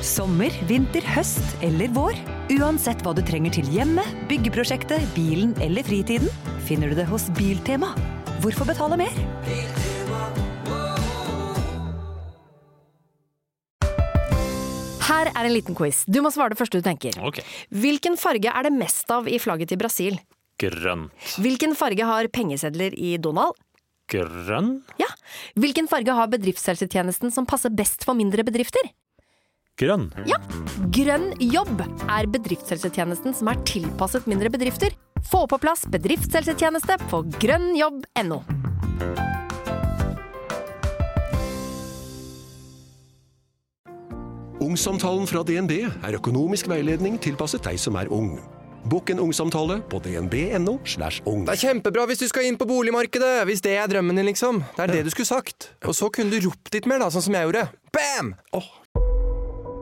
Sommer, vinter, høst eller vår. Uansett hva du trenger til hjemmet, byggeprosjektet, bilen eller fritiden, finner du det hos Biltema. Hvorfor betale mer? Her er en liten quiz. Du må svare det første du tenker. Okay. Hvilken farge er det mest av i flagget til Brasil? Grønt. Hvilken farge har pengesedler i Donald? Grønn? Ja. Hvilken farge har bedriftshelsetjenesten som passer best for mindre bedrifter? Grønn. Ja. Grønn jobb er bedriftshelsetjenesten som er tilpasset mindre bedrifter. Få på plass bedriftshelsetjeneste på grønnjobb.no. Ungsamtalen fra DNB er økonomisk veiledning tilpasset deg som er ung. Bokk en ungsamtale på dnb.no. slash ung. Det er kjempebra hvis du skal inn på boligmarkedet, hvis det er drømmen din, liksom. Det er det du skulle sagt. Og så kunne du ropt litt mer, da, sånn som jeg gjorde. Bam! Åh.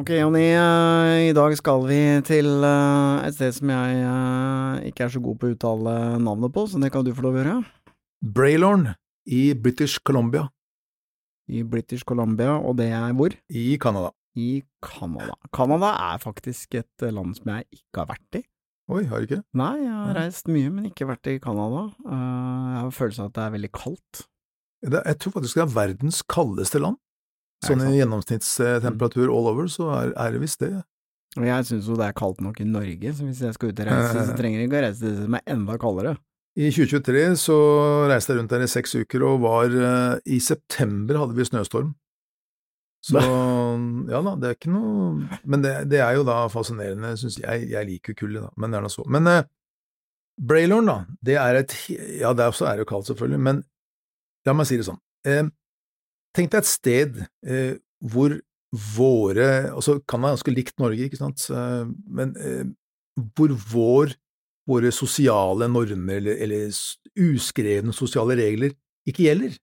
Ok, Jonny. eh, I dag skal vi til eh, et sted som jeg eh, ikke er så god på å uttale navnet på, så det kan du få lov å gjøre. Braylorn i British Columbia I British Columbia, og det er hvor? i Canada. I Canada. Canada er faktisk et land som jeg ikke har vært i. Oi, har du ikke? Nei, jeg har reist mye, men ikke vært i Canada. Jeg har følelsen av at det er veldig kaldt. Jeg tror faktisk det er verdens kaldeste land. Sånn i gjennomsnittstemperatur all over, så er, er det visst det. Og jeg syns jo det er kaldt nok i Norge, så hvis jeg skal ut og reise, så trenger jeg ikke å reise til det som er enda kaldere. I 2023 så reiste jeg rundt der i seks uker, og var eh, I september hadde vi snøstorm. Så ja da, det er ikke noe Men det, det er jo da fascinerende, syns jeg. Jeg liker kulde, da, men det er nå så. Men eh, Braylorn, da, det er et Ja, der også er det jo kaldt, selvfølgelig, men la meg si det sånn. Eh, tenk deg et sted eh, hvor våre Altså, kan være ganske likt Norge, ikke sant, eh, men eh, hvor vår våre sosiale normer eller, eller uskrevne sosiale regler ikke gjelder.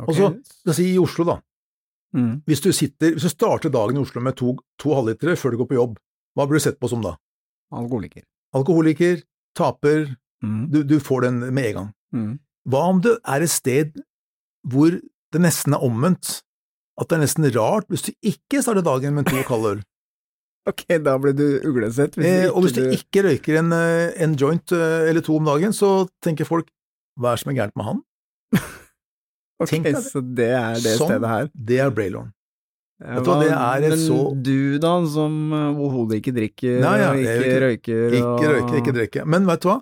Okay. Og så, la oss si i Oslo, da. Mm. Hvis du, sitter, hvis du starter dagen i Oslo med to, to halvlitere før du går på jobb, hva blir du sett på som da? Alkoholiker. Alkoholiker, taper, Mm. du, du får den med en gang. Mm. Hva om det er et sted hvor det nesten er omvendt? At det er nesten rart hvis du ikke starter dagen med to kalde øl. Ok, da ble du uglesett. Hvis Eh, og hvis du ikke røyker en, eh, en joint eh, eller to om dagen, så tenker folk hva er det som er gærent med han? Ok, tenk deg det. så det er det Sånn. stedet her. Det er Braylorn. Ja, hva, det men så- du da, som uh, overhodet ikke drikker Nei, ja, ikke, ikke- røyker Ikke og... røyke, ikke drikker. Men vet du hva?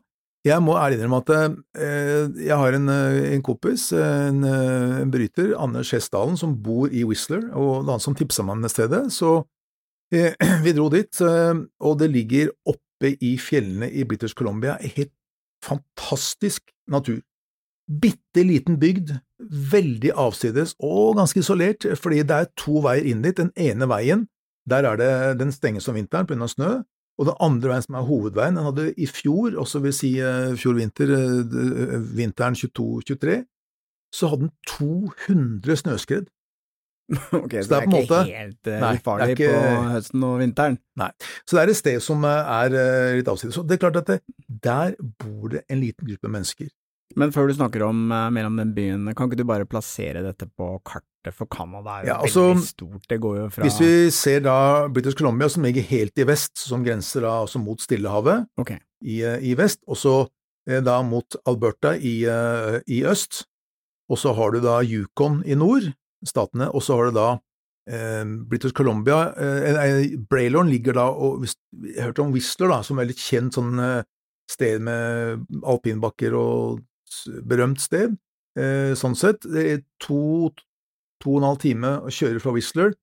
Jeg må ærlig innrømme at eh, jeg har en, eh, en kompis, en, eh, en bryter, Anders Hessdalen, som bor i Whistler, og det er han som tipsa meg om det stedet. Så vi dro dit, og det ligger oppe i fjellene i British Columbia. Helt fantastisk natur. Bitte liten bygd, veldig avsides og ganske isolert, fordi det er to veier inn dit. Den ene veien, der er det, den stenges om vinteren pga. snø, og den andre veien som er hovedveien, den hadde i fjor, også vil si eh, fjor vinter, eh, vinteren 22-23, så hadde den 200 snøskred. Ok, Så det er på en ikke måte- helt uh, Nei, ufarlig ikke- på høsten og vinteren. Nei. Så det er et sted som er litt avsides. Så det er klart at det, der bor det en liten gruppe mennesker. Men før du snakker om, mer om den byen, kan ikke du bare plassere dette på kartet, for Canada er jo Ja, altså, veldig stort, det går jo fra Hvis vi ser da British Columbia, som ligger helt i vest, som grenser da også mot Stillehavet okay. i, eh, i vest, og så eh, da mot Alberta i, eh, i øst, og så har du da Yukon i nord, statene, og så har du da eh, British Columbia eh, Braylorn ligger da og Jeg hørte om Whistler, da, som er litt kjent sånn sted med alpinbakker og berømt sted. Eh, sånn sett. Det er to, to og en halv time å kjøre fra Whistler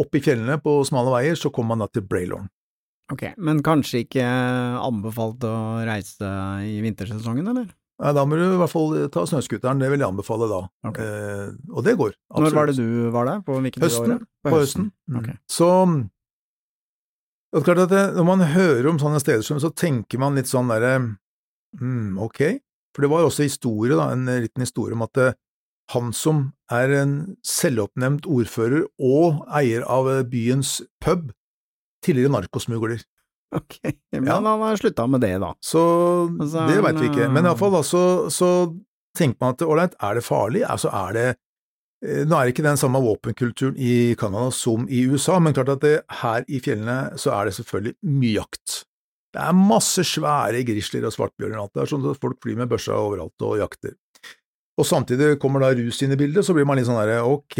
opp i fjellene på smale veier, så kommer man da til Braylorn. Ok, Men kanskje ikke anbefalt å reise i vintersesongen, eller? Nei, da må du i hvert fall ta snøscooteren, det vil jeg anbefale da. Okay. Eh, og det går. Når var det du var der? På av Høsten. året? På høsten. Mm. Okay. Så det er klart at det, når man hører om sånne steder, så tenker man litt sånn derre mm, ok. For det var også historie, da, en liten historie om at eh, han som er en selvoppnevnt ordfører og eier av eh, byens pub, tidligere narkosmugler. Ok, men Ja. han har slutta med det, da. Så Altså, det veit vi ikke. Men iallfall da, så, så tenker man at ålreit, er det farlig? Altså, er det eh, Nå er det ikke den samme våpenkulturen i Canada som i USA, men klart at det, her i fjellene så er det selvfølgelig mye jakt. Det er masse svære grizzlyer og svartbjørner og alt. Det er sånn at folk flyr med børsa overalt og jakter. Og samtidig kommer da rus inn i bildet, så blir man litt sånn derre ok,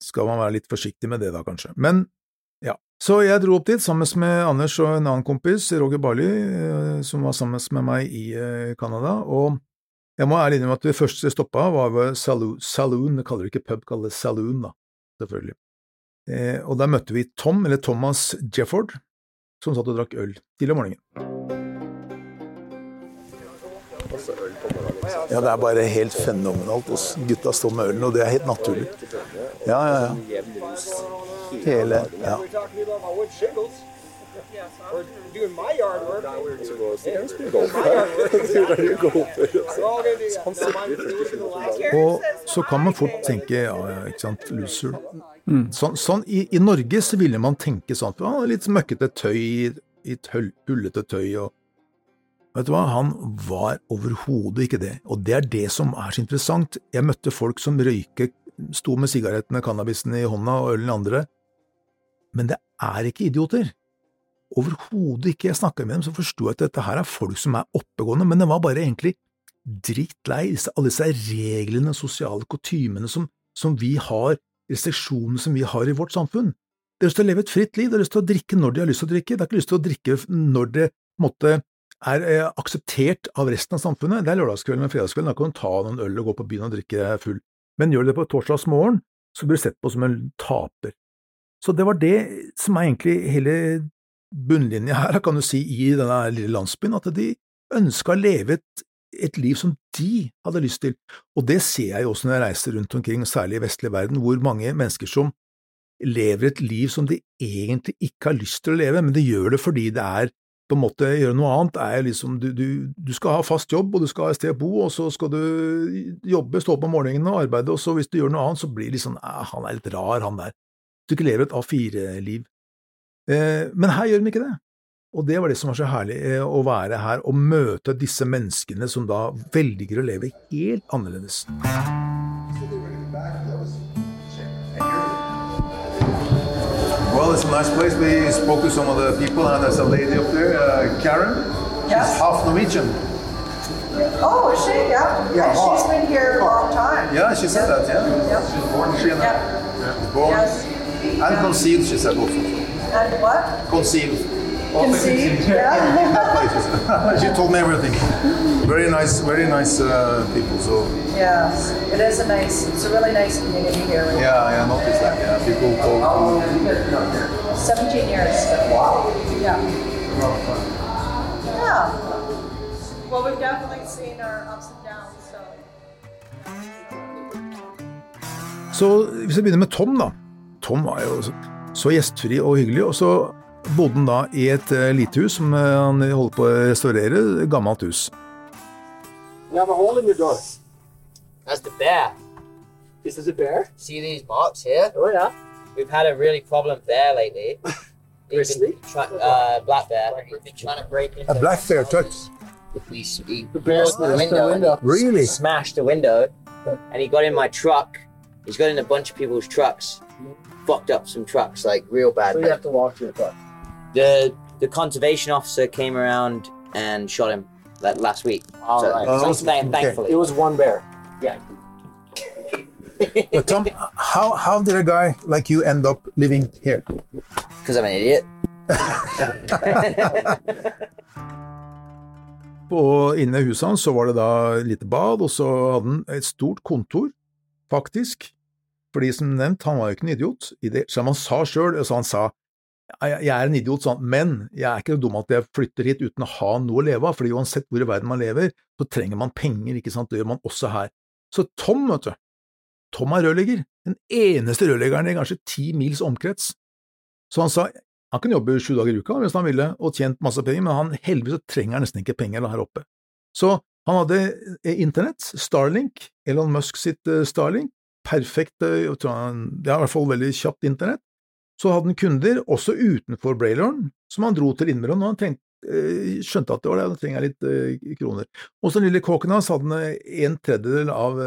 skal man være litt forsiktig med det da, kanskje. Men ja. Så jeg dro opp dit sammen med Anders og en annen kompis, Roger Barli, eh, som var sammen med meg i eh, Canada, og jeg må ærlig innrømme at det første jeg stoppa var ved Saloon, Saloon, det kaller det ikke pub, kaller det Saloon, da, selvfølgelig. Eh, og der møtte vi Tom, eller Thomas Jefford, som satt og drakk øl tidlig om morgenen. Ja, det er bare helt fenomenalt. Oss Gutta står med ølen, og det er helt naturlig. Ja, ja, ja. Hele Ja. Og så kan man fort tenke ja, ikke sant, loser. Sånn, sånn i, I Norge så ville man tenke sånn, ja, litt møkkete tøy, litt hullete tøy og Vet du hva, han var overhodet ikke det, og det er det som er så interessant. Jeg møtte folk som røyker, sto med sigarettene, cannabisen i hånda og ølen i andre, men det er ikke idioter. Overhodet ikke. Jeg snakka med dem, så forsto jeg at dette her er folk som er oppegående, men det var bare egentlig drittlei alle disse reglene, sosiale kutymene som, som vi har, restriksjonene som vi har i vårt samfunn. De har lyst til å leve et fritt liv, de har lyst til å drikke når de har lyst til å drikke, de har ikke lyst til å drikke når det måte, er eh, akseptert av resten av samfunnet. Det er lørdagskvelden men fredagskvelden, da kan du ta noen øl og gå på byen og drikke full. Men gjør du det på torsdagsmorgen, så blir du sett på som en taper. Så det var det som er egentlig hele bunnlinja her, kan du si, i denne lille landsbyen, at de ønska å leve et, et liv som de hadde lyst til. Og det ser jeg jo også når jeg reiser rundt omkring, særlig i vestlig verden, hvor mange mennesker som lever et liv som de egentlig ikke har lyst til å leve, men de gjør det fordi det er på en måte gjøre noe annet er liksom du, du, du skal ha fast jobb, og du skal ha et sted å bo, og så skal du jobbe, stå opp om morgenen og arbeide, og så hvis du gjør noe annet, så blir det sånn «Ah, han er litt rar, han der. Du ikke lever et A4-liv. Eh, men her gjør de ikke det. Og det var det som var så herlig, eh, å være her og møte disse menneskene som da velger å leve helt annerledes. Well, it's a nice place. We spoke to some of the people, and there's a lady up there, uh, Karen. Yes. She's half Norwegian. Oh, is she? Yeah. Yeah, oh. she's been here a long time. Yeah, she said that. Yeah. Yep. She's born here. Yep. Yeah. Born Yes. and conceived. She said also. And what? Conceived. Conceived? Yeah. she told me everything. Very nice, very nice uh, people. So yeah, It is a nice, it's a really nice community here. yeah, yeah, I noticed that. Yeah, people go. talk. 17 years. Wow. Yeah. Yeah. Well, we've definitely seen our ups and downs, so. Så hvis jeg begynner med Tom, da. Tom var jo så, så gjestfri og hyggelig, og så bodde han da i et lite hus som han holdt på å restaurere, gammelt hus. You have a hole in your door. That's the bear. This is a bear? See these marks here? Oh yeah. We've had a really problem bear lately. He's Grizzly? uh, black bear. He's been trying to break into A black bear houses. He, he The bear smashed the window, and window. he Really? smashed the window, and he got in my truck. He's got in a bunch of people's trucks, fucked up some trucks like real bad. So you have to walk to your car. The the conservation officer came around and shot him like last week. All so, right. so Oh, thank- okay. thankfully. It was one bear. Yeah. But Tom, how, how did a guy like you end up living here? Because I'm an idiot. Og inne i huset hans så var det da et lite bad, og så hadde han et stort kontor, faktisk. Fordi som nevnt, han var jo ikke en idiot. I det, som han sa sjøl, så han sa jeg, er en idiot, sånn, men jeg er ikke så dum at jeg flytter hit uten å ha noe å leve av, fordi uansett hvor i verden man lever, så trenger man penger, ikke sant, det gjør man også her. Så Tom, vet du, Tom er rørlegger, den eneste rørleggeren i kanskje ti mils omkrets. Så han sa han kunne jobbe sju dager i uka hvis han ville, og tjent masse penger, men han heldigvis så trenger han nesten ikke penger her oppe. Så han hadde eh, internett, Starlink, Elon Musk sitt eh, Starlink, perfekt, eh, jeg tror han, ja, i hvert fall veldig kjapt internett. Så hadde han kunder, også utenfor Braylorn, som han dro til innimellom når han trengte, eh, skjønte at det var det, da trenger jeg litt eh, kroner. Og så den lille kåken hans hadde eh, en tredjedel av,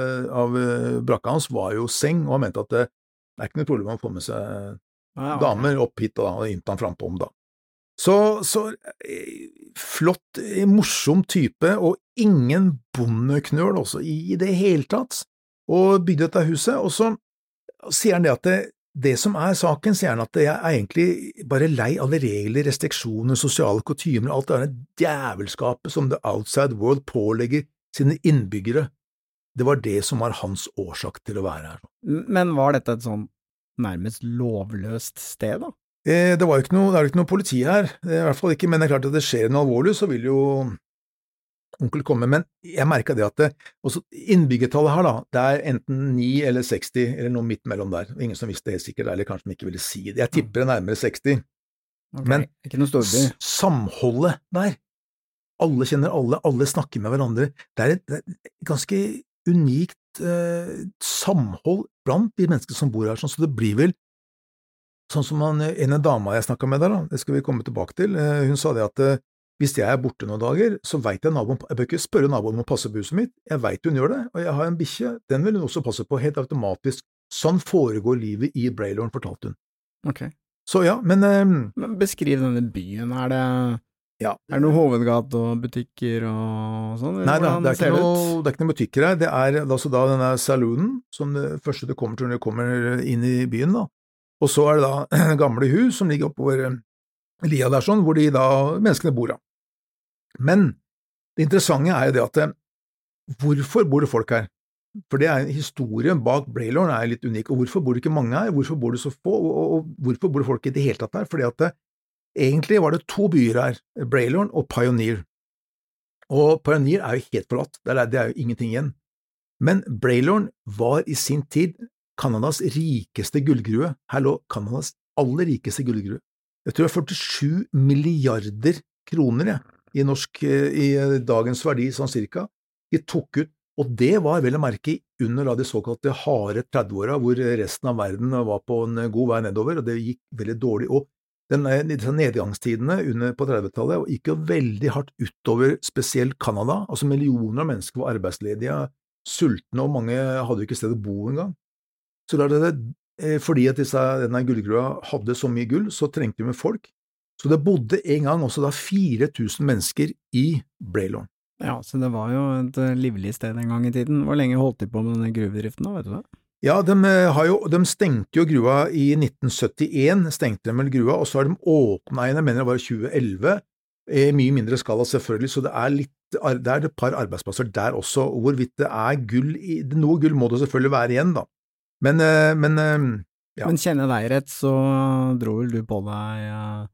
av brakka hans var jo seng, og han mente at det, det er ikke noe problem å få med seg damer opp hit og, da, og innta han frampå om da. Så, så flott, morsom type, og ingen bondeknøl også i, i det hele tatt, og bygde dette huset, og så sier han det at det, det som er saken, sier han at jeg er egentlig bare lei alle regler, restriksjoner, sosiale kutymer, alt det der djevelskapet som the outside world pålegger sine innbyggere. Det var det som var hans årsak til å være her. Men var dette et sånn nærmest lovløst sted, da? Eh, det var ikke noe, det er jo ikke noe politi her, i hvert fall ikke, men det er klart at det skjer noe alvorlig, så vil jo onkel komme. Men jeg merka det at det, også innbyggertallet her, da, det er enten 9 eller 60, eller noe midt mellom der. Ingen som visste helt sikkert, eller kanskje de ikke ville si det. Jeg tipper det er nærmere 60. Okay, Men samholdet der, alle kjenner alle, alle snakker med hverandre, det er et, det er et ganske unikt eh, samhold blant de menneskene som bor her, sånn, så det blir vel sånn som han, en dama jeg snakka med der, da, det skal vi komme tilbake til, eh, hun sa det at eh, hvis jeg er borte noen dager, så veit jeg naboen, jeg bør ikke spørre naboen om å passe på huset mitt, jeg veit hun gjør det, og jeg har en bikkje, den vil hun også passe på helt automatisk, sånn foregår livet i Braylorn, fortalte hun. Ok. Så ja, men um, Men beskriv denne byen, er det Ja. Er det noen hovedgate og butikker og sånn? Nei da, det er, noe, det er ikke noen butikker her. Det er altså da denne saloonen, som det første du kommer til når du kommer inn i byen, da. Og så er det da gamle hus som ligger oppover eh, lia der sånn, hvor de da menneskene bor da. Men det interessante er jo det at eh, hvorfor bor det folk her? For det er historien bak Braylorn er litt unik, og hvorfor bor det ikke mange her? Hvorfor bor det så få, og, og, og hvorfor bor det folk i det hele tatt her? Fordi at det, egentlig var det to byer her, Braylorn og Pioneer. Og Pioneer er jo helt forlatt, det er, det er jo ingenting igjen. Men Braylorn var i sin tid Canadas rikeste gullgrue. Her lå Canadas aller rikeste gullgrue. Jeg tror det er 47 milliarder kroner jeg, i norsk eh, i eh, dagens verdi, sånn cirka. De tok ut, og det var vel å merke under de såkalte harde 30-åra, hvor resten av verden var på en god vei nedover, og det gikk veldig dårlig. Og den, disse nedgangstidene på 30-tallet gikk jo veldig hardt utover spesielt Canada. Altså millioner av mennesker var arbeidsledige, sultne, og mange hadde jo ikke sted å bo engang. Så det, eh, fordi at disse, denne gullgrua hadde så mye gull, så trengte de folk. Så det bodde en gang også da 4000 mennesker i Braylorn. Ja, så det var jo et eh, livlig sted en gang i tiden. Hvor lenge holdt de på med denne gruvedriften da, vet du det? Ja, de, eh, har jo, de stengte jo grua i 1971, stengte de vel grua, og så har de åpna igjen, jeg mener det var i 2011, i mye mindre skala selvfølgelig, så det er litt det er et par arbeidsplasser der også, hvorvidt det er gull i Noe gull må det selvfølgelig være igjen, da. Men, eh, men eh, ja. Men kjenner jeg deg rett, så dro vel du på deg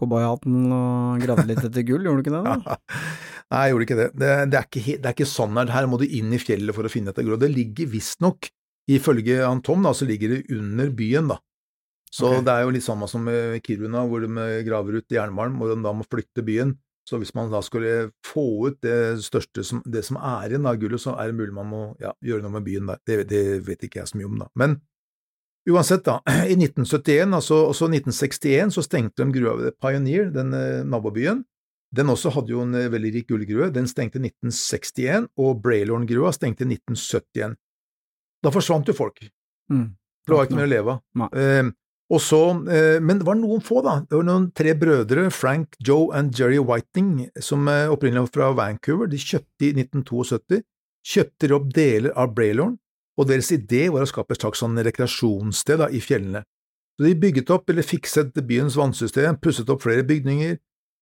cowboyhatten og gravde litt etter gull, gjorde du ikke det? da? Nei, jeg gjorde ikke det. Det, det, er, ikke, det er ikke sånn her. Her må du inn i fjellet for å finne etter gull. Det ligger visstnok, ifølge han Tom, da, så ligger det under byen, da. Så okay. det er jo litt samme som med Kiruna, hvor de graver ut jernmalm, hvor de da må flytte byen. Så hvis man da skulle få ut det største som, det som er igjen av gullet, så er det mulig man må ja, gjøre noe med byen der. Det, det vet ikke jeg så mye om, da. Men uansett, da. I 1971, altså også 1961, så stengte de grua Pioneer, den eh, nabobyen. Den også hadde jo en eh, veldig rik gullgrue. Den stengte i 1961, og Braylorn-grua stengte i 1971. Da forsvant jo folk. Mm. Det var ikke mer å leve av. Eh, og så, eh, men det var noen få, da. Det var noen tre brødre, Frank, Joe og Jerry Whiting, som opprinnelig var fra Vancouver. De kjøpte i 1972 kjøpte opp deler av Braylorn, og deres idé var å skape et slags sånn rekreasjonssted da, i fjellene. Så de bygget opp eller fikset byens vannsystem, pusset opp flere bygninger,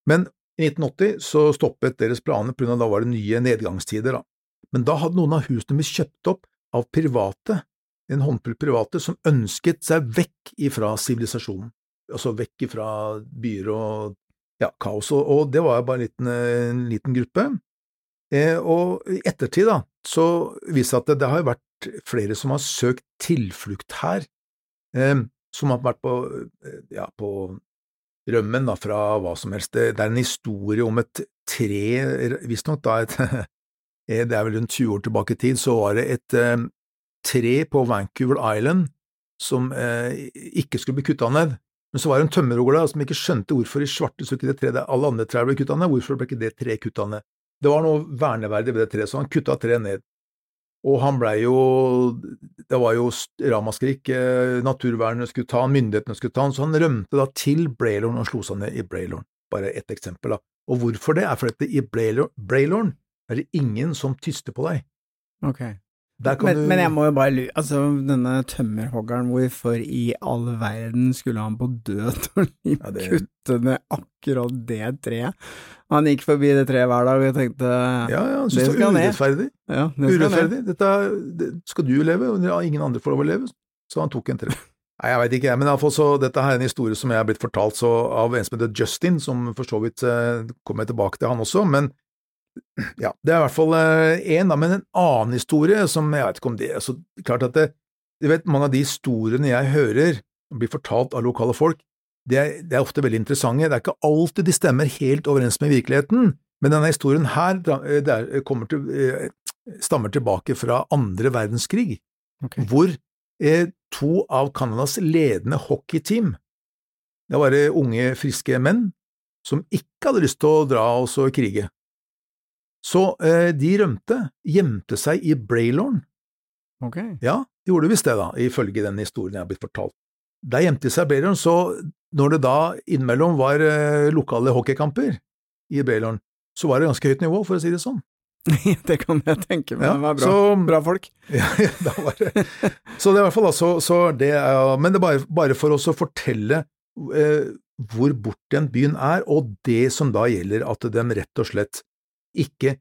men i 1980 så stoppet deres planer av da var det nye nedgangstider. da. Men da hadde noen av husene blitt kjøpt opp av private, en håndfull private, som ønsket seg vekk ifra sivilisasjonen. altså vekk ifra byer og ja, kaos, og, det var bare en liten, en liten gruppe. Eh, og i ettertid da, så viste det seg at det, det har vært flere som har søkt tilflukt her, eh, som har vært på, eh, ja, på rømmen da, fra hva som helst. Det, er en historie om et tre, visstnok da et eh, det er vel rundt 20 år tilbake i tid, så var det et tre på Vancouver Island som eh, ikke skulle bli kutta ned. Men så var det en tømmerhogger der som ikke skjønte hvorfor i svarte ikke det treet alle andre trær ble kutta ned, hvorfor ble ikke det treet kutta ned? Det var noe verneverdig ved det treet, så han kutta treet ned. Og han blei jo Det var jo ramaskrik. Eh, naturvernet skulle ta han, myndighetene skulle ta han, så han rømte da til Braylorn og slo seg ned i Braylorn. Bare ett eksempel, da. Og hvorfor det? er fordi i Braylorn er det ingen som tyster på deg. Ok. Men, du men jeg må jo bare lure, altså denne tømmerhoggeren, hvorfor i all verden skulle han på død og liv Ja, det- kutte ned akkurat det treet? Han gikk forbi det treet hver dag og tenkte Ja, ja, han syntes det var urettferdig. Ja, det. Urettferdig. Dette det skal du leve, og ingen andre får lov å leve. Så han tok en tre. Nei, jeg veit ikke, jeg, men i alle fall så, dette her er en historie som jeg er blitt fortalt så, av en som heter Justin, som for så vidt eh, kommer jeg tilbake til han også, men ja, det er i hvert fall én, men en annen historie som jeg vet ikke om det er så klart at det, du vet, mange av de historiene jeg hører blir fortalt av lokale folk, det er, det er ofte veldig interessante, det er ikke alltid de stemmer helt overens med virkeligheten, men denne historien her da, eh, til, eh, stammer tilbake fra andre verdenskrig, hvor eh, to av Canadas ledende hockeyteam, det var unge, friske menn, som ikke hadde lyst til å dra og krige. Så eh, de rømte, gjemte seg i Braylorn. Ok. Ja, de gjorde visst det, da, ifølge den historien jeg har blitt fortalt. Der gjemte de seg i Braylorn, så når det da innimellom var eh, lokale hockeykamper i Braylorn, så var det ganske høyt nivå, for å si det sånn. det kan jeg tenke meg, Ja, det var bra, så- bra folk. Ja, ja, var det. Så det er i hvert fall altså, så det er, men det er bare, bare for oss å fortelle eh, hvor bort den byen er, og det som da gjelder at den rett og slett ikke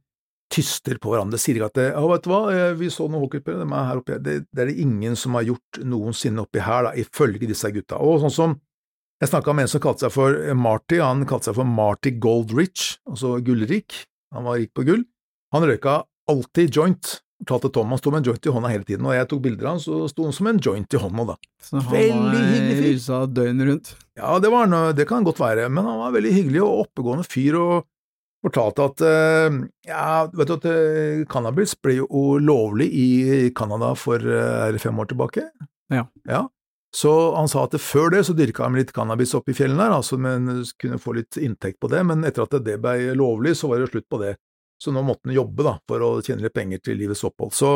tyster på hverandre, sier ikke at ja, vet du hva, eh, vi så noen hockeyspillere, de er her oppe, det, det er det ingen som har gjort noensinne oppi her, da, ifølge disse gutta. Og sånn som, jeg snakket med en som kalte seg for Marty, han kalte seg for Marty Goldrich, altså gullrik, han var rik på gull. Han røyka alltid joint, fortalte Tom, han sto med en joint i hånda hele tiden, og jeg tok bilder av han, så sto han som en joint i hånda da. Så han Veldig hyggelig fyr. rusa døgnet rundt. Ja, det, var det kan godt være, men han var veldig hyggelig og oppegående fyr, og fortalte at eh, ja, vet du at eh, cannabis ble jo lovlig i Canada for eh, fem år tilbake. Ja. Ja, så han sa at før det så dyrka han litt cannabis oppe i fjellene der, altså, men kunne få litt inntekt på det, men etter at det ble lovlig, så var det slutt på det. Så nå måtte han jobbe da, for å tjene litt penger til livets opphold. Så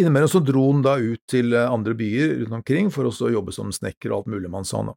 innimellom så dro han da ut til andre byer rundt omkring for å jobbe som snekker og alt mulig man sa da.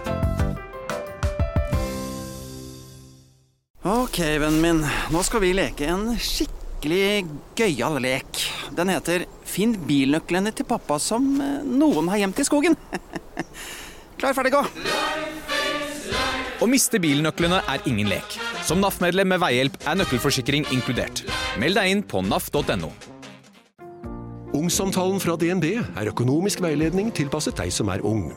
Ok, vennen min. Nå skal vi leke en skikkelig gøyal lek. Den heter Finn bilnøklene til pappa som eh, noen har gjemt i skogen. Klar, ferdig, gå! Å miste bilnøklene er ingen lek. Som NAF-medlem med veihjelp er nøkkelforsikring inkludert. Meld deg inn på naf.no. Ungsamtalen fra DNB er økonomisk veiledning tilpasset deg som er ung.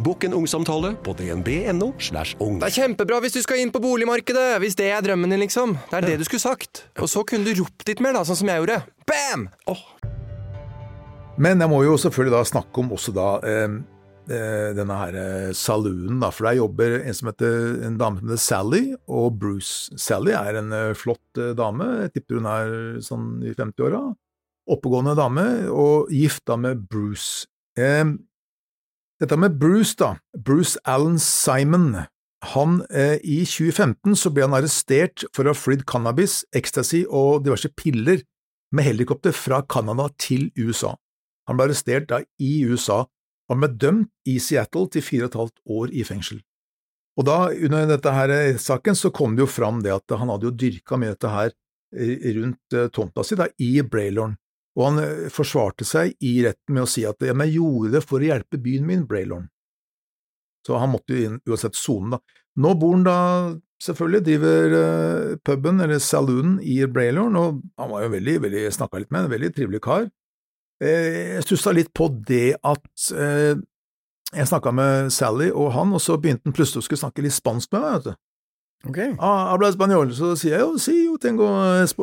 Bokk en ungsamtale på dnb.no. slash ung. Det er kjempebra hvis du skal inn på boligmarkedet, hvis det er drømmen din, liksom. Det er det du skulle sagt. Og så kunne du ropt litt mer, da, sånn som jeg gjorde. Bam! Men jeg må jo selvfølgelig da snakke om også da eh, eh, denne her eh, saloonen, da, for der jobber en som heter en dame som heter Sally, og Bruce. Sally er en eh, flott dame, jeg tipper hun er sånn i 50-åra. Oppegående dame, og gift da med Bruce. Eh, dette med Bruce, da, Bruce Allen Simon, han, eh, i 2015 så ble han arrestert for å ha flydd cannabis, ecstasy og diverse piller med helikopter fra Canada til USA. Han ble arrestert da i USA og ble dømt i Seattle til fire og et halvt år i fengsel. Og da, under dette her saken, så kom det jo fram det at han hadde jo dyrka mye dette her eh, rundt eh, tomta si, da, i Braylorn. Og han eh, forsvarte seg i retten med å si at ja, men jeg gjorde det for å hjelpe byen min, Braylorn. Så han måtte jo inn uansett sone, da. Nå bor han da selvfølgelig, driver uh, puben, eller saloonen, i Braylorn, og han var jo veldig, veldig, snakka litt med en veldig trivelig kar. Eh, jeg stussa litt på det at eh, jeg snakka med Sally og han, og så begynte han plutselig å skulle snakke litt spansk med meg, vet du. Ok. Ah, habla español, så sier jeg jo, si jo, tengo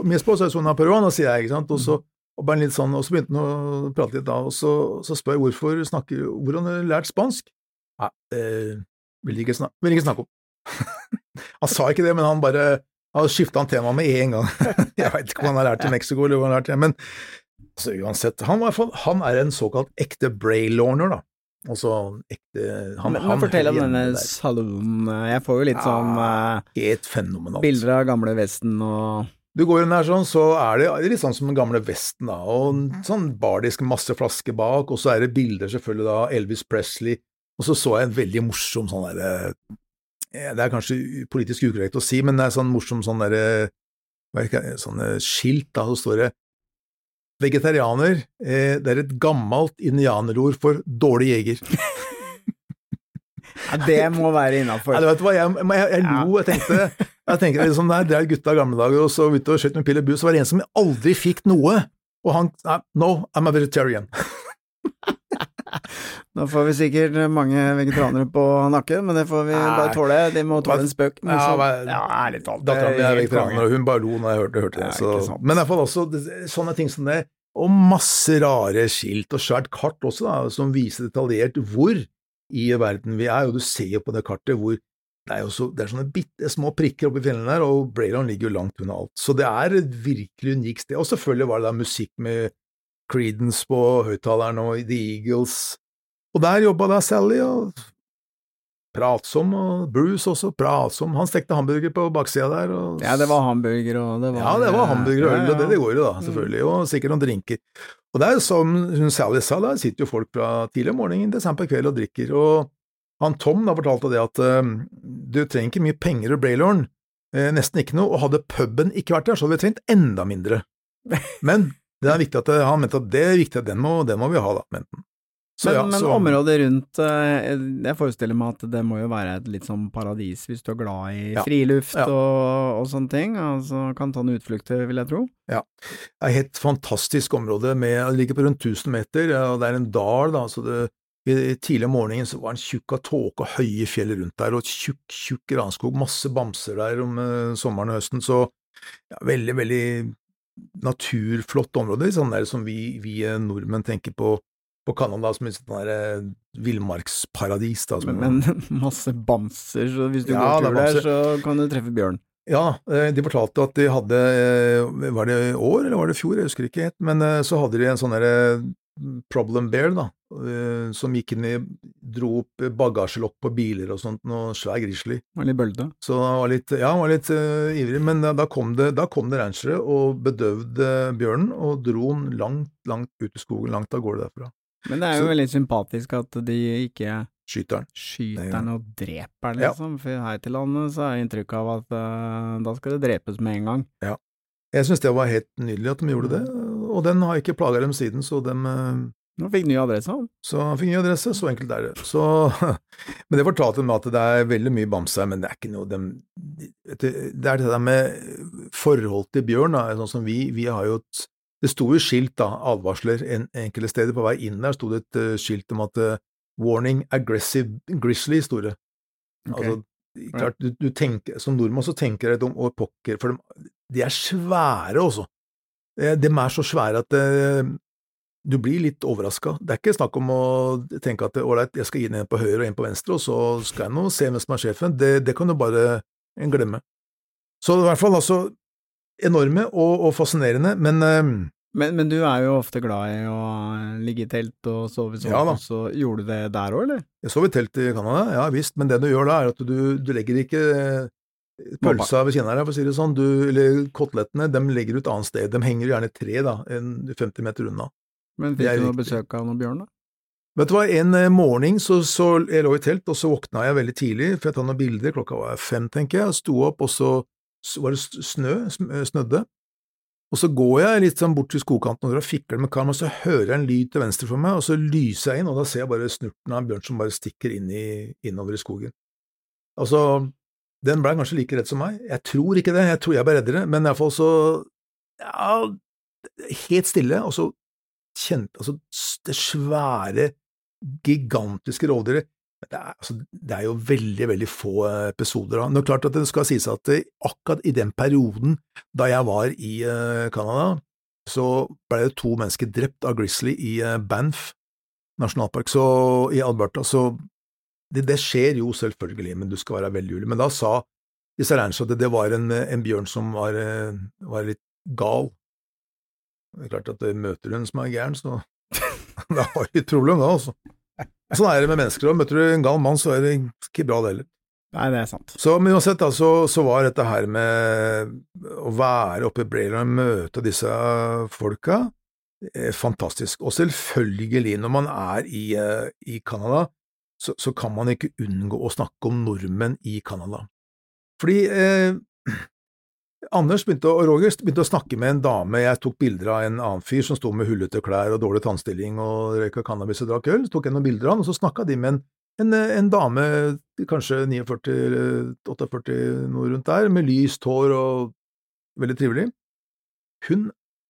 mi esposa es una peruana, sier jeg, ikke sant, og så, og bare litt sånn, og så begynte han å prate litt da, og så, så spør jeg hvorfor snakker, hvordan har du lært spansk? Nei, det vil ikke, snak vil ikke snakke om. han sa ikke det, men han bare, han skifta han tema med en gang. jeg vet ikke om han har lært i Mexico, eller hva han har lært det, men altså, uansett, han, var han er en såkalt ekte braylorner, da. Altså ekte han, Men, han men fortell om denne hjemme saloonen. Jeg får jo litt sånn eh, Helt fenomenalt. bilder av gamle Vesten og Du går inn der sånn, så er det litt sånn som den gamle Vesten, da, og en sånn bardisk, masse flasker bak, og så er det bilder selvfølgelig da, Elvis Presley, og så så jeg en veldig morsom sånn derre eh, Det er kanskje politisk ukorrekt å si, men det er sånn morsom sånn derre er det, sånne skilt, da, så står det Vegetarianer, eh, det er et gammelt indianerord for dårlig jeger. ja, Det må være innafor. Ja, hva, jeg, jeg, jeg lo, jeg tenkte jeg tenker liksom, Der Det er gutta i gamle dager, og så ute og skjøt med pil og bue, så var det en som aldri fikk noe, og han No, I'm a vegetarian. Nå får vi sikkert mange vegetarianere på nakken, men det får vi Nei. bare tåle. De må tåle en spøk. Men Ja, så, men- ja, ærlig talt. Dattera mi er vegetarianer, og hun bare lo når jeg hørte, hørte det. Så. ikke. Men i hvert fall også sånne ting som det, og masse rare skilt, og svært kart også, da, som viser detaljert hvor i verden vi er. Og du ser jo på det kartet hvor det er jo så, det er sånne bitte små prikker oppi fjellene der, og Braylon ligger jo langt unna alt. Så det er et virkelig unikt sted. Og selvfølgelig var det da musikk med Creedence på høyttaleren og The Eagles. Og der jobba da Sally, og pratsom, og Bruce også pratsom. Han stekte hamburger på baksida der. Og Ja, det var hamburger og det var ja, det var hamburger og øl, Ja, og det det går jo da, selvfølgelig, og sikkert noen drinker. Og det er jo som Sally sa, der sitter jo folk fra tidlig om morgenen til sent på kveld og drikker, og han Tom da fortalte det at uh, du trenger ikke mye penger i Braylorn, uh, nesten ikke noe, og hadde puben ikke vært der, så hadde vi trengt enda mindre. Men det er viktig at det, han mente at det er viktig at den må, den må vi ha, da, mente han. Så Men, ja, men så- området rundt eh, Jeg forestiller meg at det må jo være et litt sånn paradis hvis du er glad i Ja. friluft Ja. og, og sånne ting. Altså kan ta noen utflukter, vil jeg tro. Ja, det er et helt fantastisk område. Med, det ligger på rundt 1000 meter, og det er en dal. da, så det, Tidlig om morgenen så var det en tjukk av tåke og høye fjell rundt der, og tjukk, tjukk granskog. Masse bamser der om eh, sommeren og høsten. Så ja, veldig, veldig naturflott område, sånn der som vi, vi eh, nordmenn tenker på på Canada som et sånn der, eh, villmarksparadis. Men, men masse bamser, så hvis du Ja, går tur der, så kan du treffe bjørn. Ja, de fortalte at de hadde Var det år, eller var det fjor? Jeg husker ikke helt. Men så hadde de en sånn problem bear, da, eh, som gikk inn i Dro opp bagasjelokk på biler og sånt, noe svær grizzly. Var litt bølde? Så han var litt, ja, han var litt uh, ivrig, men da, da kom det, da kom det ranchere og bedøvde bjørnen og dro den langt, langt ut i skogen, langt av gårde derfra. Men det er jo Så- veldig sympatisk at de ikke Skyter den. skyter den og dreper den, Ja. liksom. For her til landet så er inntrykket inntrykk av at uh, da skal det drepes med en gang. Ja. Jeg synes det var helt nydelig at de gjorde det, og den har ikke plaga dem siden, så de eh, Nå fikk ny adresse, han. Så han fikk ny adresse, så enkelt er det. Så, men det fortalte meg at det er veldig mye bamse her, men det er ikke noe dem, Det er det der med forhold til bjørn, da, sånn som vi, vi har jo et Det sto jo skilt, da, advarsler, en, enkelte steder. På vei inn der sto det et uh, skilt om at uh, Warning aggressive grizzly, sto det. Okay. Altså, klart, du, du tenker, som nordmann så tenker jeg om å pokker, for de, de er svære også. Eh, De er så svære at eh, du blir litt overraska. Det er ikke snakk om å tenke at ålreit, jeg skal gi den en på høyre og en på venstre, og så skal jeg nå se hvem som er sjefen. Det, det kan du bare glemme. Så i hvert fall altså enorme og, og fascinerende, men eh, Men, men du er jo ofte glad i å eh, ligge i telt og sove sånn, Ja så gjorde du det der òg, eller? Jeg sov i telt i Canada, ja visst, men det du gjør da, er at du, du legger ikke eh, pølsa ved siden av deg, for å si det sånn, du, eller kotelettene, de legger et annet sted. De henger gjerne i tre, da, en 50 meter unna. Men fikk du noe besøk av noen bjørn, da? Vet du hva, en eh, morgen så, så jeg lå i telt, og så våkna jeg veldig tidlig, for jeg tar noen bilder, klokka var fem, tenker jeg, sto opp, og så så var det snø, eh, snødde, og så går jeg litt sånn bort til skogkanten og fikler med kamera, og så hører jeg en lyd til venstre for meg, og så lyser jeg inn, og da ser jeg bare snurten av en bjørn som bare stikker inn i, innover i skogen. Altså, den ble kanskje like redd som meg. Jeg tror ikke det, jeg tror jeg ble reddere, men iallfall så ja, helt stille, og så kjente altså det svære, gigantiske rovdyret. Det er, altså, det er jo veldig, veldig få episoder av. Det er klart at det skal sies at akkurat i den perioden da jeg var i eh, Canada, så ble det to mennesker drept av grizzly i eh, Banff nasjonalpark, så i Alberta, så det, det skjer jo selvfølgelig, men du skal være veldig ulig. Men da sa disse rangerne at det var en, en bjørn som var, eh, var litt gal. Det er klart at det møter du en som er gæren, så da har du problem, da, altså. Sånn er det med mennesker òg. Møter du en gal mann, så er det ikke bra, det heller. Nei, det er sant. Så, men uansett, da, så, så var dette her med å være oppe i Brayland og møte disse folka eh, fantastisk. Og selvfølgelig, når man er i, eh, i Canada, så, så kan man ikke unngå å snakke om nordmenn i Canada. Fordi eh, Anders begynte, og Roger begynte å snakke med en dame, jeg tok bilder av en annen fyr som sto med hullete klær og dårlig tannstilling og røyka cannabis og drakk øl, så tok jeg noen bilder av han, og så snakka de med en, en, en dame, kanskje 49 eller 48, noe rundt der, med lyst hår og veldig trivelig. Hun,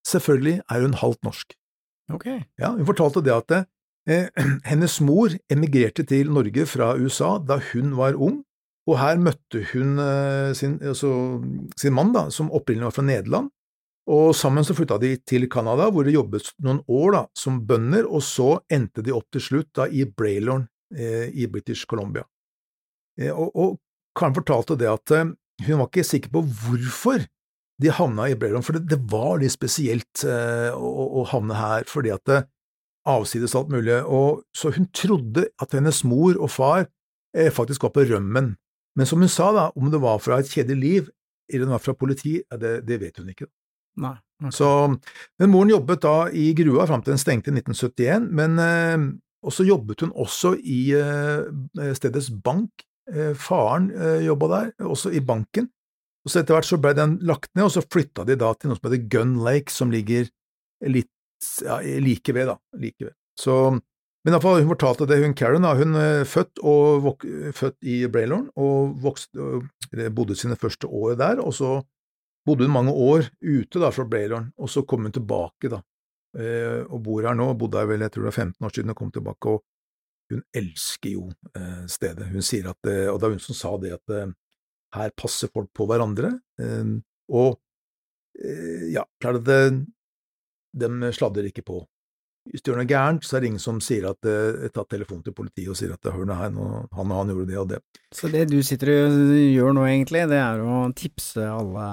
selvfølgelig er hun halvt norsk. Ok. Ja, hun fortalte det at eh, hennes mor emigrerte til Norge fra USA da hun var ung, og her møtte hun eh, sin, altså, sin mann, da, som opprinnelig var fra Nederland, og sammen så flytta de til Canada, hvor de jobbet noen år da, som bønder, og så endte de opp til slutt da, i Braylorn eh, i British Columbia. Eh, og, og Karen fortalte det at eh, hun var ikke sikker på hvorfor de havna i Braylorn, for det, det var litt spesielt eh, å, å havne her, fordi at avsides alt mulig, og så hun trodde at hennes mor og far eh, faktisk var på rømmen. Men som hun sa, da, om det var fra et kjedelig liv, eller om det var fra politi, ja, det, det vet hun ikke. Nei. okay. Så, men moren jobbet da i grua fram til den stengte i 1971, men eh, og så jobbet hun også i eh, stedets bank. Eh, faren eh, jobba der, også i banken. Og så etter hvert så ble den lagt ned, og så flytta de da til noe som heter Gun Lake, som ligger litt ja, like ved, da. Like ved. Så, men i hvert fall, hun fortalte det, hun Karen, da, hun er født, og vok født i Braylorn, og vokste, bodde sine første år der, og så bodde hun mange år ute da fra Braylorn, og så kom hun tilbake da, eh, og bor her nå, bodde her vel, jeg tror det er 15 år siden, og kom tilbake, og hun elsker jo eh, stedet. Hun sier at, eh, og det er hun som sa det, at eh, her passer folk på hverandre, eh, og eh, ja, klart at de sladder ikke på. Hvis du gjør noe gærent, så er det ingen som sier at jeg tatt telefon til politiet og sier at hør nå han og han gjorde det og det. Så det du sitter og gjør nå, egentlig, det er å tipse alle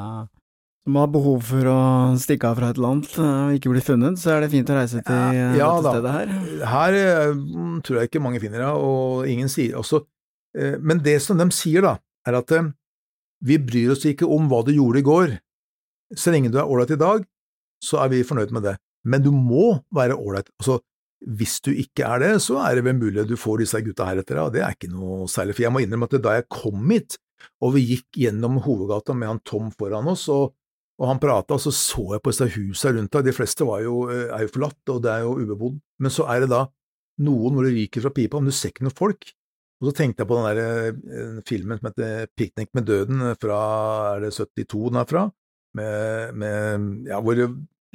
som har behov for å stikke av fra et land og ikke bli funnet, så er det fint å reise til ja, Ja dette stedet her. her eh, tror jeg ikke mange finner det, og ingen sier også eh, Men det som de sier, da, er at eh, vi bryr oss ikke om hva du gjorde i går. Så lenge du er ålreit i dag, så er vi fornøyd med det. Men du må være ålreit. Altså, hvis du ikke er det, så er det vel mulig du får disse gutta her etter deg, og det er ikke noe særlig. For jeg må innrømme at da jeg kom hit, og vi gikk gjennom hovedgata med han Tom foran oss, og, og han prata, og så så jeg på disse husa rundt deg, de fleste jo, eh, er jo forlatt, og det er jo ubebodd, men så er det da noen hvor det ryker fra pipa, men du ser ikke noe folk. Og så tenkte jeg på den der eh, filmen som heter Piknik med døden, fra er det 72 den er fra, med, med ja, hvor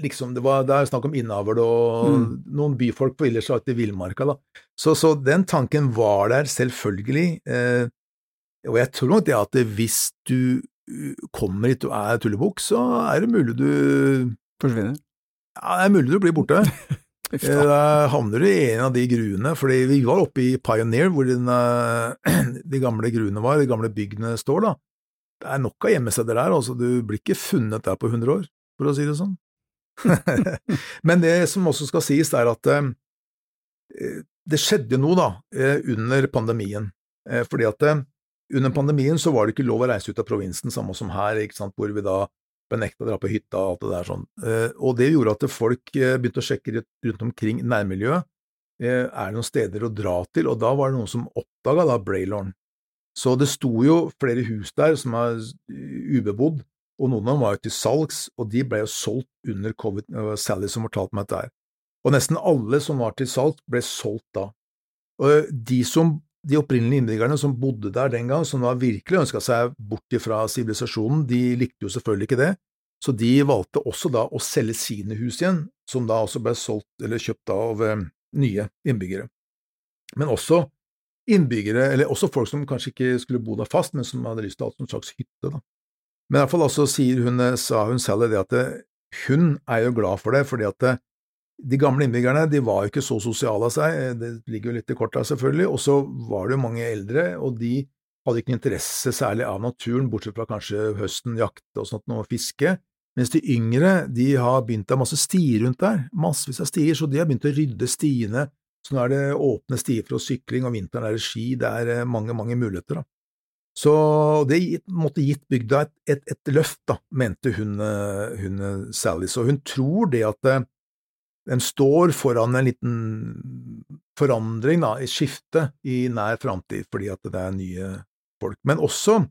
liksom det var det er snakk om innavl og Mm. noen byfolk på ellers ut i villmarka, da. Så, så den tanken var der, selvfølgelig. Eh, og jeg tror nok det at hvis du uh, kommer hit og er tullebukk, så er det mulig du Forsvinner? Ja, det er mulig du blir borte. Eh, Da havner du i en av de gruene, fordi vi var oppe i Pioneer, hvor den, eh, de gamle gruene var, de gamle byggene står, da. Det er nok av gjemmesteder der, altså. Du blir ikke funnet der på 100 år, for å si det sånn. Men det som også skal sies, er at eh, det skjedde noe da, eh, under pandemien. Eh, fordi at under pandemien så var det ikke lov å reise ut av provinsen, samme som her, ikke sant, hvor vi da ble nekta å dra på hytta og alt det der sånn. Og det gjorde at folk begynte å sjekke rundt omkring nærmiljøet. er det noen steder å dra til, og da var det noen som oppdaga da Braylorn. Så det sto jo flere hus der som er ubebodd, og noen av dem var jo til salgs, og de ble jo solgt under covid. Det var Sally som fortalte meg dette her. Og nesten alle som var til salg, ble solgt da. Og de, som, de opprinnelige innbyggerne som bodde der den gang, som da virkelig ønska seg bort fra sivilisasjonen, de likte jo selvfølgelig ikke det, så de valgte også da å selge sine hus igjen, som da også ble solgt eller kjøpt av eh, nye innbyggere. Men også innbyggere, eller også folk som kanskje ikke skulle bo der fast, men som hadde lyst til ha en slags hytte. da. Men i hvert fall altså sier hun, sa hun Sally det at det, hun er jo glad for det, fordi at det, de gamle innbyggerne de var jo ikke så sosiale av seg, det ligger jo litt i korta selvfølgelig, og så var det jo mange eldre, og de hadde ikke interesse særlig av naturen, bortsett fra kanskje høsten, jakte og sånt, og fiske, mens de yngre de har begynt å ha masse stier rundt der, massevis av stier, så de har begynt å rydde stiene, så nå er det åpne stier for sykling, og vinteren er det ski, det er eh, mange, mange muligheter, da. Så det måtte gitt bygda et, et, et løft, da, mente hun, eh, hun Sally, så hun tror det at den står foran en liten forandring, da, et skifte i nær framtid, fordi at det er nye folk. Men også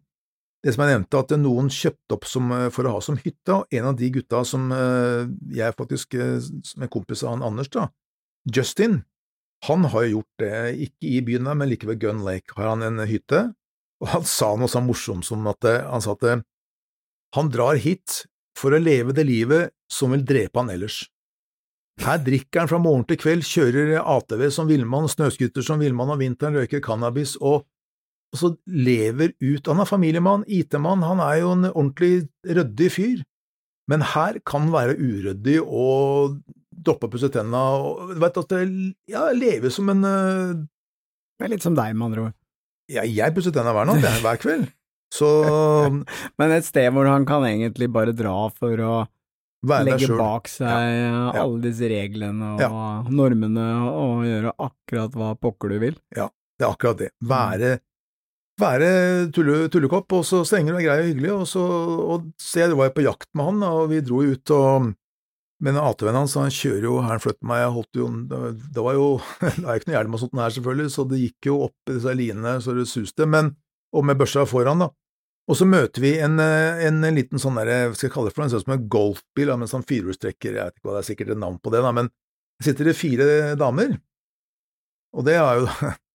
det som jeg nevnte, at noen kjøpte opp som, for å ha som hytte, og en av de gutta som eh, jeg faktisk, eh, som er kompis av han Anders, da, Justin, han har jo gjort det, ikke i byen, men like ved Gun Lake har han en hytte, og han sa noe så morsomt som at eh, han sa at han drar hit for å leve det livet som vil drepe han ellers. Her drikker han fra morgen til kveld, kjører ATV som villmann, snøskuter som villmann om vinteren, røyker cannabis og, og så lever ut Han er familiemann, IT-mann, han er jo en ordentlig ryddig fyr, men her kan han være uryddig og droppe å pusse tenna og vet at det, ja, leve som en uh, Det er litt som deg, med andre ord. Ja, jeg pusser tenna hver natt, hver kveld. Så Men et sted hvor han kan egentlig bare dra for å legge bak seg ja. alle disse reglene og ja. normene og gjøre akkurat hva pokker du vil. Ja, det er akkurat det. Være, være tulle, tullekopp, og så strenge og grei og hyggelig, og så, og se, jeg var på jakt med han, og vi dro ut og men ATV-en hans, han kjører jo her han flyttet meg, jeg holdt jo Det var jo Det er ikke noe hjelm og sånt her, selvfølgelig, så det gikk jo opp i disse linene så det suste, men Og med børsa foran, da. Og så møter vi en, en liten sånn derre, hva skal jeg kalle det for noe, som en golfbil med en sånn firehjulstrekker, jeg vet ikke hva det er sikkert et navn på det, da, men sitter det fire damer, og det er jo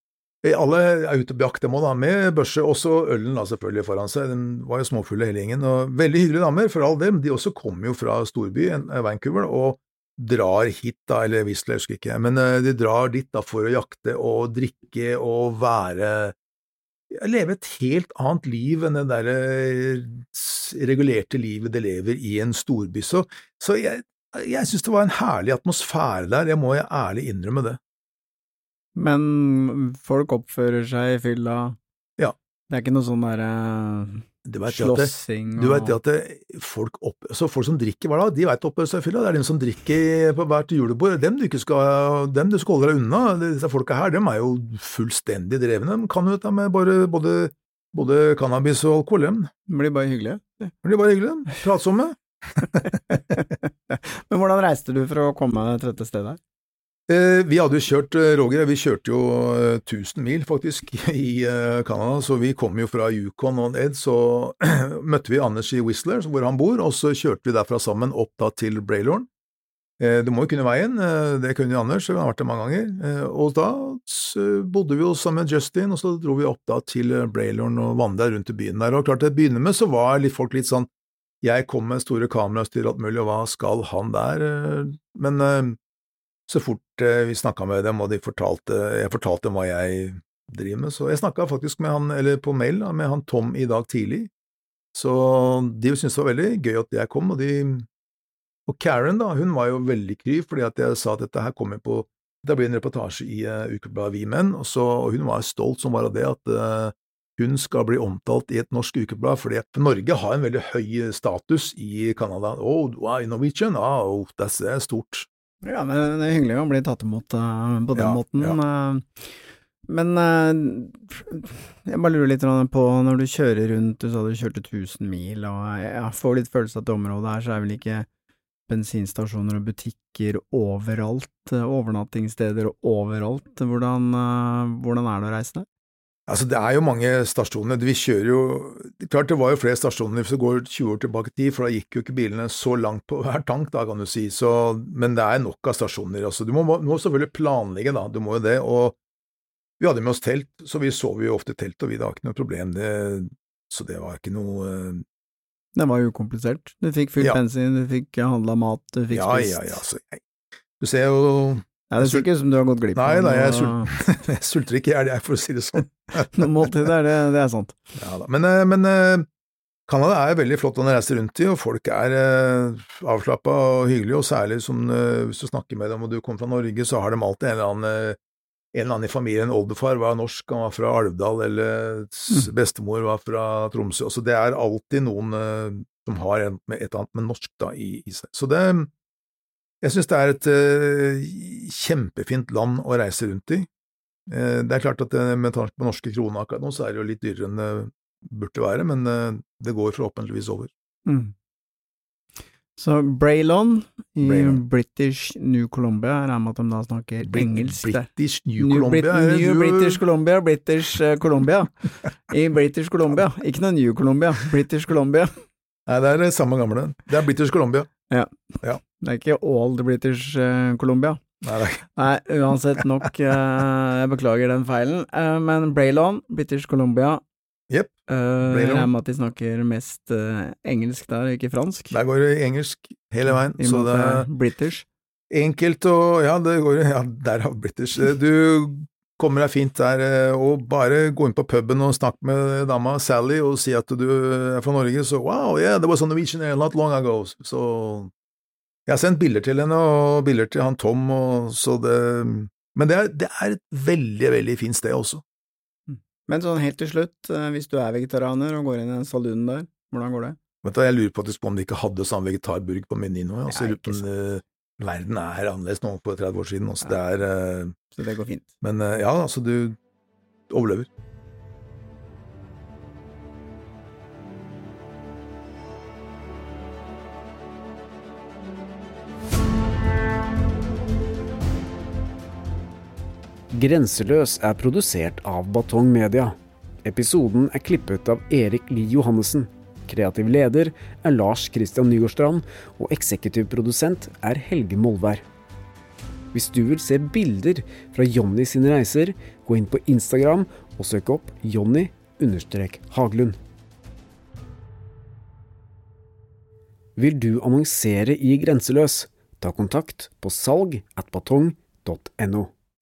Alle er ute på jakt, dem òg, med børse, også ølen da selvfølgelig foran seg, den var jo småfulle hele gjengen, og veldig hyggelige damer, for all del, de også kommer jo fra storby, Vancouver, og drar hit, da, eller Whistler, jeg husker ikke, men de drar dit da for å jakte og drikke og være leve et helt annet liv enn det der regulerte livet det lever i en storby. Så, så jeg, jeg syns det var en herlig atmosfære der, jeg må jeg ærlig innrømme det. Men folk oppfører seg i fylla? Ja. Det er ikke noe sånn derre slåssing og Du vet at det, folk, opp, så folk som drikker hver dag, de veit å oppføre seg i fylla. Det er de som drikker på hvert julebord. Dem du skal, dem du skal holde deg unna. Disse folka her, dem er jo fullstendig drevne. De kan jo dette med bare, både, både cannabis og alkohol, dem. De blir bare hyggelige. De blir bare hyggelige. Pratsomme. Men hvordan reiste du for å komme til dette stedet her? Eh, vi hadde jo kjørt, eh, Roger, vi kjørte jo 1000 mil faktisk i Canada, så vi kom jo fra Yukon og ned, så møtte vi Anders i Whistler, hvor han bor, og så kjørte vi derfra sammen opp da til Braylorn. Du må jo kunne veien, det kunne jo Anders, han har vært der mange ganger, og da bodde vi jo sammen med Justin, og så dro vi opp da til Braylorn og vandra rundt i byen der, og klart til å begynne med så var folk litt sånn, jeg kom med store kamerastyr og alt mulig, og hva skal han der, men så fort eh, vi snakka med dem og de fortalte, jeg fortalte dem hva jeg driver med, så jeg snakka faktisk med han, eller på mail, da, med han Tom i dag tidlig, så de syntes det var veldig gøy at jeg kom, og de Og Karen, da, hun var jo veldig kry fordi at jeg sa at dette her kommer på Det blir en reportasje i uh, ukebladet Vi Menn, og, så, og hun var stolt som bare det at uh, hun skal bli omtalt i et norsk ukeblad, fordi Norge har en veldig høy status i Canada. Oh, wow, Norwegian, oh, det er stort. Ja, men det er hyggelig å bli tatt imot uh, på den ja, måten. Ja. Uh, men uh, jeg bare lurer litt på, når du kjører rundt, du sa du kjørte 1000 mil, og jeg får litt følelse av at det området her så er vel ikke bensinstasjoner og butikker overalt, eh, overnattingssteder overalt. Hvordan, eh, hvordan er det å reise der? Altså, det er jo mange stasjoner. Vi kjører jo Klart det var jo flere stasjoner hvis du går 20 år tilbake i tid, for da gikk jo ikke bilene så langt på hver tank, da, kan du si. Så, men det er nok av stasjoner. Altså, du må, må selvfølgelig planlegge, da. Du må jo det. Og vi hadde med oss telt, så vi sov jo ofte i telt, og vi hadde ikke noe problem. Det, så det var ikke noe eh, Det var ukomplisert. Du fikk fylt Ja. bensin, du fikk handla mat, du fikk Ja, spist. ja, ja. ja. du ser jo Ja, det ser ikke ut som du har gått glipp Nei, av nei, jeg, sult... jeg sulter ikke i hjel, jeg, for å si det sånn. noen måltider, det, det er sant. Ja, da. Men, eh, men eh, Canada er veldig flott å reise rundt i, og folk er eh, avslappa og hyggelige, og særlig som, hvis du snakker med dem og du kommer fra Norge, så har de alltid en eller annen, en eller annen i familien. Oldefar var norsk, han var fra Alvdal, eller s- bestemor var fra Tromsø. Så det er alltid noen eh, som har med et eller annet med norsk da, i, i seg. Så det Jeg synes det er et uh, kjempefint land å reise rundt i. Uh, Det er klart at uh, med tanke på norske kroner akkurat nå, så er det jo litt dyrere enn det burde være, men det går forhåpentligvis over. Mm. Så Braylon i Braylon. British New Columbia, jeg regner med at de da snakker Brit- engelsk der. British New New Columbia, Brit New British Columbia, British Columbia. I British Columbia, ikke noe New Columbia, British Columbia. Nei, det er det samme gamle. Det er British Columbia. Ja. Ja. Det er ikke Old British eh, Columbia. Nei. Nei, uansett nok, eh, jeg beklager den feilen. Eh, men Braylon, British Columbia, Jepp. Uh, regner med at de snakker mest engelsk der, ikke fransk. Der går det engelsk hele veien, I så det er British. enkelt og Ja, det går Ja, derav British. Du kommer deg fint der, eh, og bare gå inn på puben og snakke med dama Sally og si at du er fra Norge, så wow, yeah, there was a Norwegian air not long ago. Så jeg har sendt bilder til henne, og bilder til han Tom, og så det Men det er, det er et veldig, veldig fint sted også. Men sånn helt til slutt, eh, hvis du er vegetarianer og går inn i den saloonen der, hvordan går det? Vet du, Jeg lurer på om de ikke hadde sånn vegetarburg på menyen nå. Altså, Ja, verden er annerledes nå på 30 år siden. Altså, det er, uh, Så det går fint. men uh, ja, altså, du overlever. Grenseløs er produsert av Batong Media. Episoden er klippet av Erik Lie Johannessen. Kreativ leder er Lars Christian Nygårdstrand, og eksekutiv produsent er Helge Molvær. Hvis du vil se bilder fra Jonny sine reiser, gå inn på Instagram og søk opp Jonny-Haglund. Vil du annonsere i Grenseløs? Ta kontakt på salg at batong.no.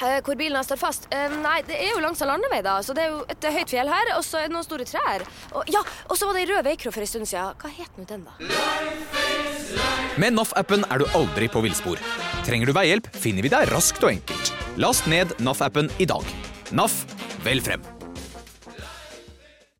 Hvor bilen har står fast? Eh, nei, det er jo langs en landevei, da. Så det er jo et høyt fjell her, og så er det noen store trær. Og, ja, og så var det ei rød veikro for en stund siden. Hva het nå den, da? Med NAF-appen er du aldri på villspor. Trenger du veihjelp, finner vi deg raskt og enkelt. Last ned NAF-appen i dag. NAF vel frem.